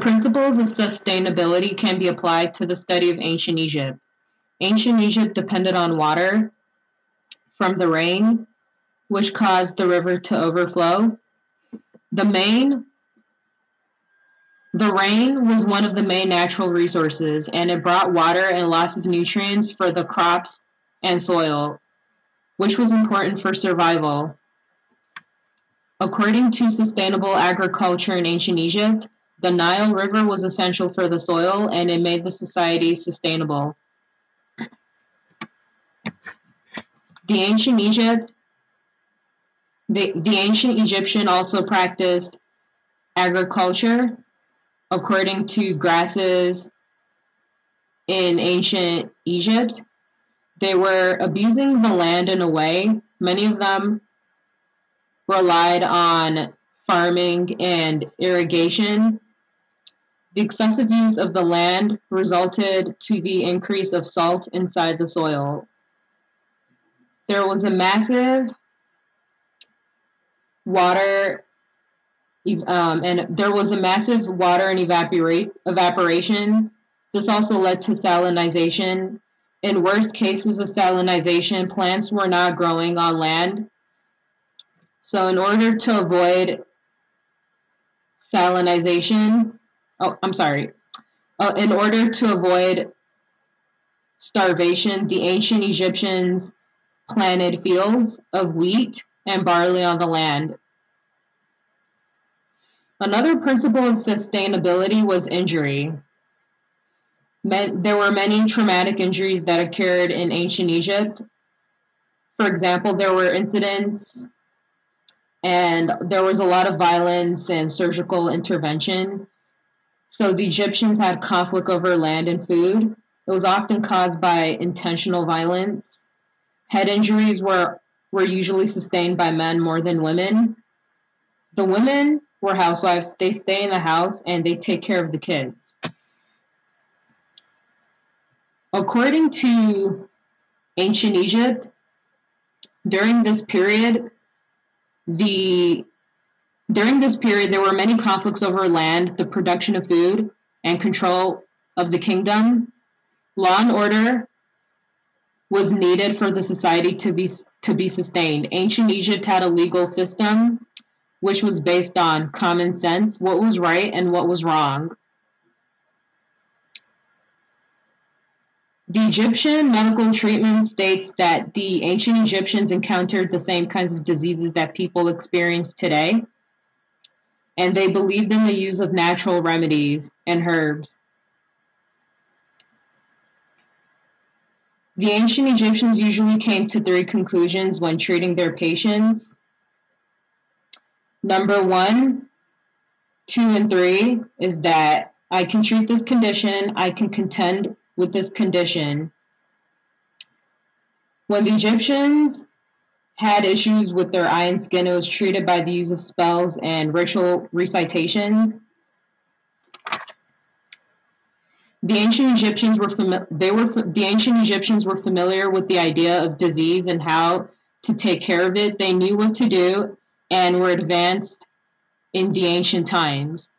principles of sustainability can be applied to the study of ancient Egypt. Ancient Egypt depended on water from the rain, which caused the river to overflow. The main the rain was one of the main natural resources, and it brought water and lots of nutrients for the crops and soil, which was important for survival. According to sustainable agriculture in ancient Egypt, the Nile River was essential for the soil and it made the society sustainable. The ancient Egypt the, the ancient Egyptian also practiced agriculture according to grasses in ancient Egypt. They were abusing the land in a way. Many of them relied on farming and irrigation. The excessive use of the land resulted to the increase of salt inside the soil. There was a massive water um, and there was a massive water and evaporate, evaporation. This also led to salinization. In worst cases of salinization, plants were not growing on land. So, in order to avoid salinization, oh, I'm sorry, uh, in order to avoid starvation, the ancient Egyptians planted fields of wheat and barley on the land. Another principle of sustainability was injury. There were many traumatic injuries that occurred in ancient Egypt. For example, there were incidents and there was a lot of violence and surgical intervention. So the Egyptians had conflict over land and food. It was often caused by intentional violence. Head injuries were were usually sustained by men more than women. The women were housewives, they stay in the house and they take care of the kids. According to ancient Egypt, during this period, the during this period there were many conflicts over land, the production of food, and control of the kingdom. Law and order was needed for the society to be to be sustained. Ancient Egypt had a legal system which was based on common sense, what was right and what was wrong. The Egyptian medical treatment states that the ancient Egyptians encountered the same kinds of diseases that people experience today, and they believed in the use of natural remedies and herbs. The ancient Egyptians usually came to three conclusions when treating their patients. Number one, two, and three is that I can treat this condition, I can contend with this condition. When the Egyptians had issues with their eye and skin, it was treated by the use of spells and ritual recitations. The ancient Egyptians were fami- they were the ancient Egyptians were familiar with the idea of disease and how to take care of it. They knew what to do and were advanced in the ancient times.